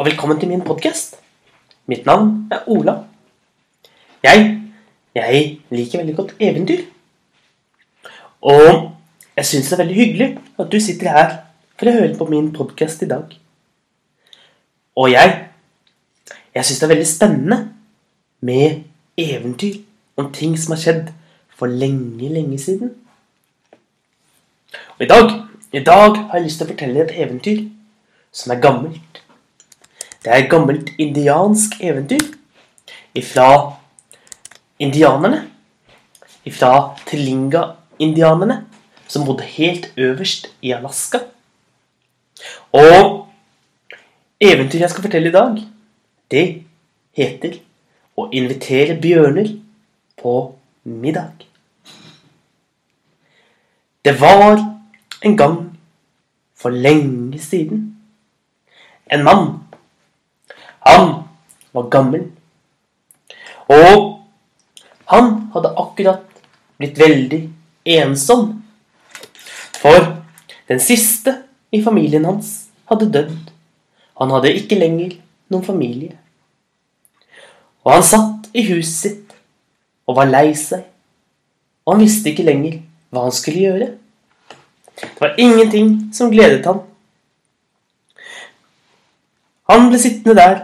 og velkommen til min podkast. Mitt navn er Ola. Jeg, jeg liker veldig godt eventyr. Og jeg syns det er veldig hyggelig at du sitter her for å høre på min podkast i dag. Og jeg, jeg syns det er veldig spennende med eventyr om ting som har skjedd for lenge, lenge siden. Og i dag, i dag har jeg lyst til å fortelle et eventyr som er gammelt. Det er et gammelt indiansk eventyr ifra indianerne. Ifra Telinga-indianerne, som bodde helt øverst i Alaska. Og eventyret jeg skal fortelle i dag, det heter Å invitere bjørner på middag. Det var en gang for lenge siden en mann. Han var gammel. Og han hadde akkurat blitt veldig ensom. For den siste i familien hans hadde dødd. Han hadde ikke lenger noen familie. Og han satt i huset sitt og var lei seg. Og han visste ikke lenger hva han skulle gjøre. Det var ingenting som gledet ham. Han ble sittende der.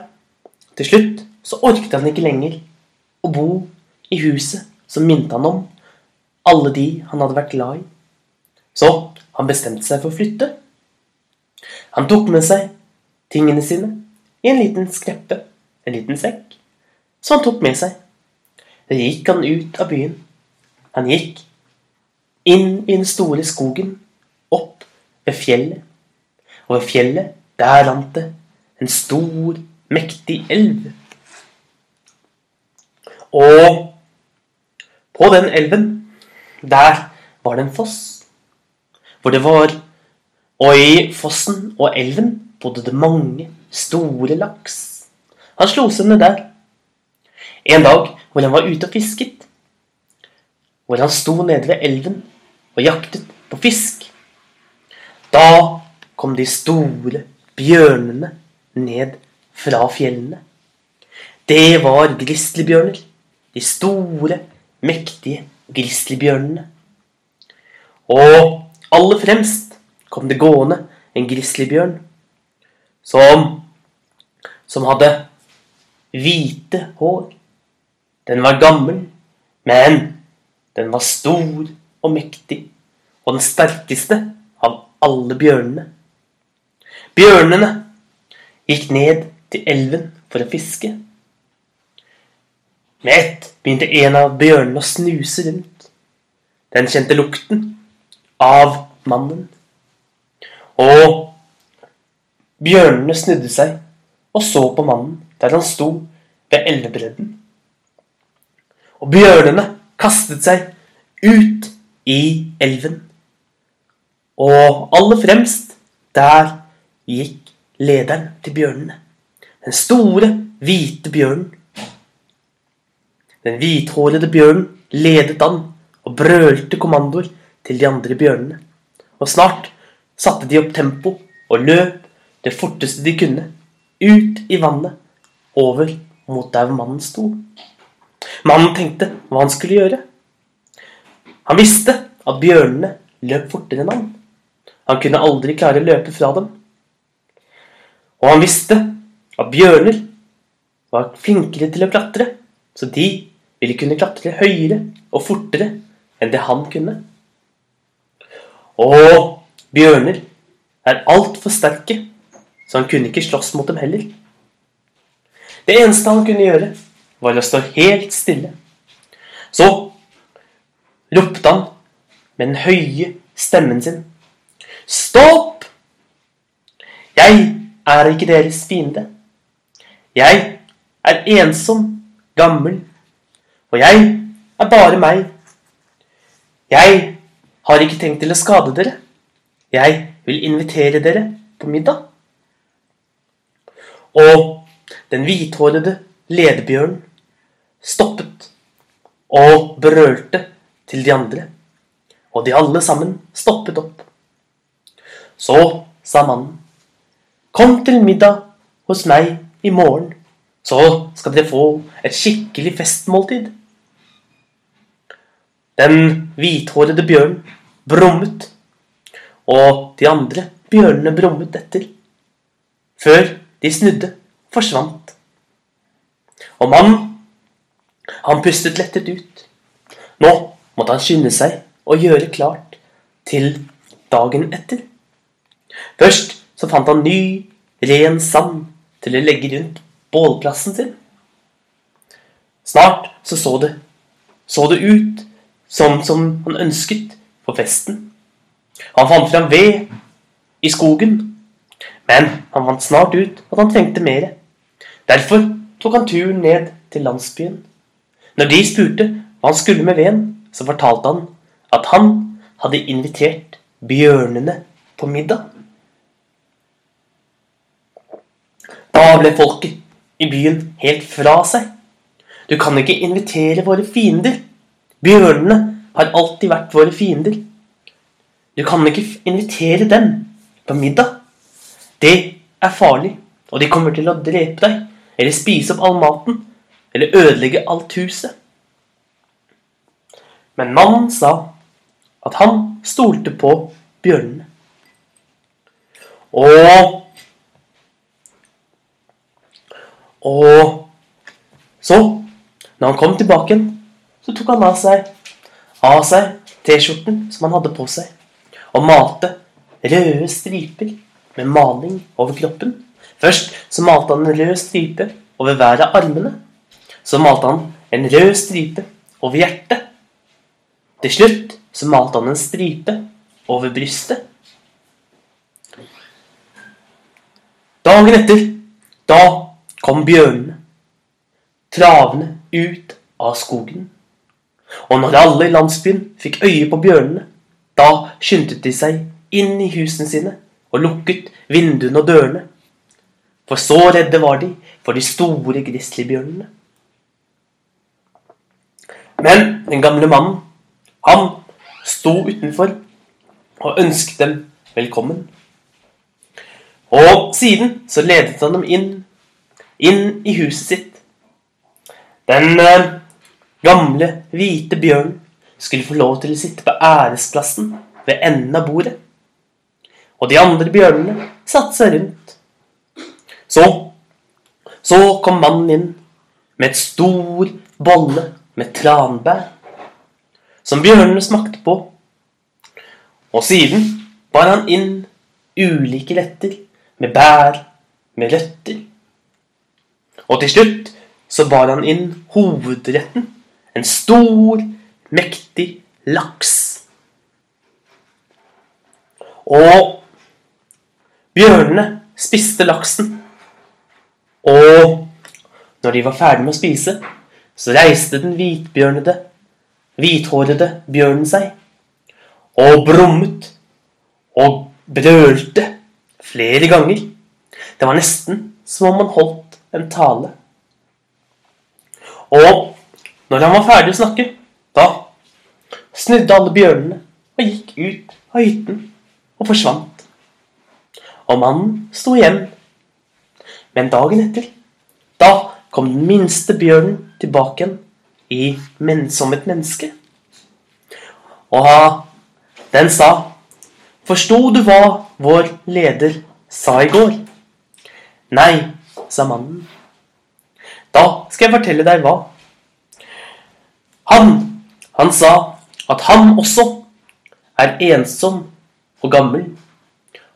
Til slutt så orket han ikke lenger å bo i huset som minte han om alle de han hadde vært glad i. Så han bestemte seg for å flytte. Han tok med seg tingene sine i en liten skreppe, en liten sekk, som han tok med seg. Da gikk han ut av byen. Han gikk inn i den store skogen, opp ved fjellet. Og ved fjellet, der rant det en stor, mektig elv. Og på den elven, der var det en foss. Hvor det var Og i fossen og elven bodde det mange store laks. Han slo seg ned der. En dag hvor han var ute og fisket, hvor han sto nede ved elven og jaktet på fisk, da kom de store bjørnene ned fra fjellene. Det var grizzlybjørner. De store, mektige grizzlybjørnene. Og aller fremst kom det gående en grizzlybjørn som, som hadde hvite hår. Den var gammel, men den var stor og mektig, og den sterkeste av alle bjørnene. Bjørnene gikk ned til elven for å fiske. Med ett begynte en av bjørnene å snuse rundt. Den kjente lukten av mannen. Og bjørnene snudde seg og så på mannen der han sto ved elvebredden. Og bjørnene kastet seg ut i elven. Og aller fremst, der gikk lederen til bjørnene. Den store, hvite bjørnen. Den hvithårede bjørnen ledet an og brølte kommandoer til de andre bjørnene. Og snart satte de opp tempo og løp det forteste de kunne, ut i vannet, over mot der mannen sto. Mannen tenkte hva han skulle gjøre. Han visste at bjørnene løp fortere enn han. Han kunne aldri klare å løpe fra dem. Og han visste at bjørner var flinkere til å klatre, så de ville kunne klatre høyere og fortere enn det han kunne. Og Bjørner er altfor sterke, så han kunne ikke slåss mot dem heller. Det eneste han kunne gjøre, var å stå helt stille. Så ropte han med den høye stemmen sin. Stopp! Jeg er ikke deres fiende. Jeg er ensom, gammel, og jeg er bare meg. Jeg har ikke tenkt til å skade dere. Jeg vil invitere dere på middag. Og den hvithårede ledebjørnen stoppet og brølte til de andre. Og de alle sammen stoppet opp. Så sa mannen, Kom til middag hos meg i morgen, så skal dere få et skikkelig festmåltid. Den hvithårede bjørnen brummet, og de andre bjørnene brummet etter. Før de snudde, forsvant. Og mannen, han pustet lettet ut. Nå måtte han skynde seg og gjøre klart til dagen etter. Først så fant han ny, ren sand til å legge rundt bålplassen sin. Snart så så det, så det ut sånn som han ønsket for festen. Han fant fram ved i skogen, men han fant snart ut at han trengte mer. Derfor tok han turen ned til landsbyen. Når de spurte hva han skulle med veden, så fortalte han at han hadde invitert bjørnene på middag. Da ble folket i byen helt fra seg. Du kan ikke invitere våre fiender. Bjørnene har alltid vært våre fiender. Du kan ikke invitere dem på middag. Det er farlig, og de kommer til å drepe deg, eller spise opp all maten, eller ødelegge alt huset. Men mannen sa at han stolte på bjørnene. Og Og så, når han kom tilbake så tok han av seg av seg T-skjorten som han hadde på seg, og malte røde striper med maling over kroppen. Først så malte han en rød stripe over hver av armene. Så malte han en rød stripe over hjertet. Til slutt så malte han en stripe over brystet. Dagen etter, da kom bjørnene travende ut av skogen. Og når alle i landsbyen fikk øye på bjørnene, da skyndte de seg inn i husene sine og lukket vinduene og dørene. For så redde var de for de store grizzlybjørnene. Men den gamle mannen, han sto utenfor og ønsket dem velkommen. Og siden så ledet han dem inn, inn i huset sitt. Den eh, gamle, hvite bjørnen skulle få lov til å sitte på æresplassen ved enden av bordet. Og de andre bjørnene satte seg rundt. Så, så kom mannen inn med et stor bolle med tranbær, som bjørnene smakte på. Og siden bar han inn ulike letter med bær, med røtter. Og til slutt så bar han inn hovedretten, en stor, mektig laks. Og bjørnene spiste laksen. Og når de var ferdig med å spise, så reiste den hvitbjørnede, hvithårede bjørnen seg og brummet og brølte flere ganger. Det var nesten som om han holdt en tale. Og når han var ferdig å snakke, da snudde alle bjørnene og gikk ut av hytten og forsvant. Og mannen sto igjen. Men dagen etter, da kom den minste bjørnen tilbake igjen i, men, som et menneske. Og den sa Forsto du hva vår leder sa i går? Nei, sa mannen. Da skal jeg fortelle deg hva. Han, han sa at han også er ensom og gammel.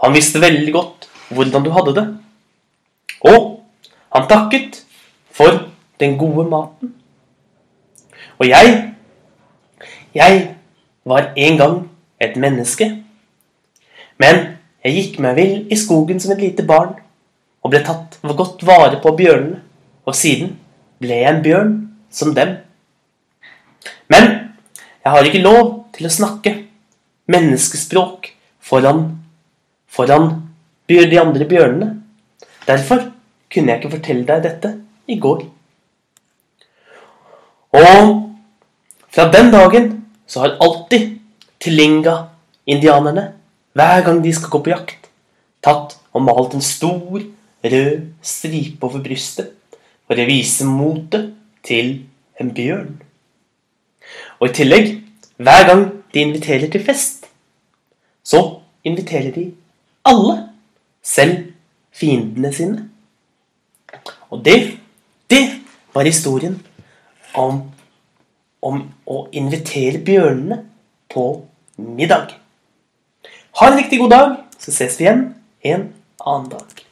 Han visste veldig godt hvordan du hadde det. Og han takket for den gode maten. Og jeg Jeg var en gang et menneske. Men jeg gikk meg vill i skogen som et lite barn og ble tatt godt vare på bjørnene. Og siden ble jeg en bjørn som dem. Men jeg har ikke lov til å snakke menneskespråk foran, foran de andre bjørnene. Derfor kunne jeg ikke fortelle deg dette i går. Og fra den dagen så har alltid Tilinga-indianerne, hver gang de skal gå på jakt, tatt og malt en stor, rød stripe over brystet for å vise motet til en bjørn. Og i tillegg, hver gang de inviterer til fest, så inviterer de alle, selv fiendene sine. Og det, det var historien om, om å invitere bjørnene på middag. Ha en riktig god dag, så ses vi igjen en annen dag.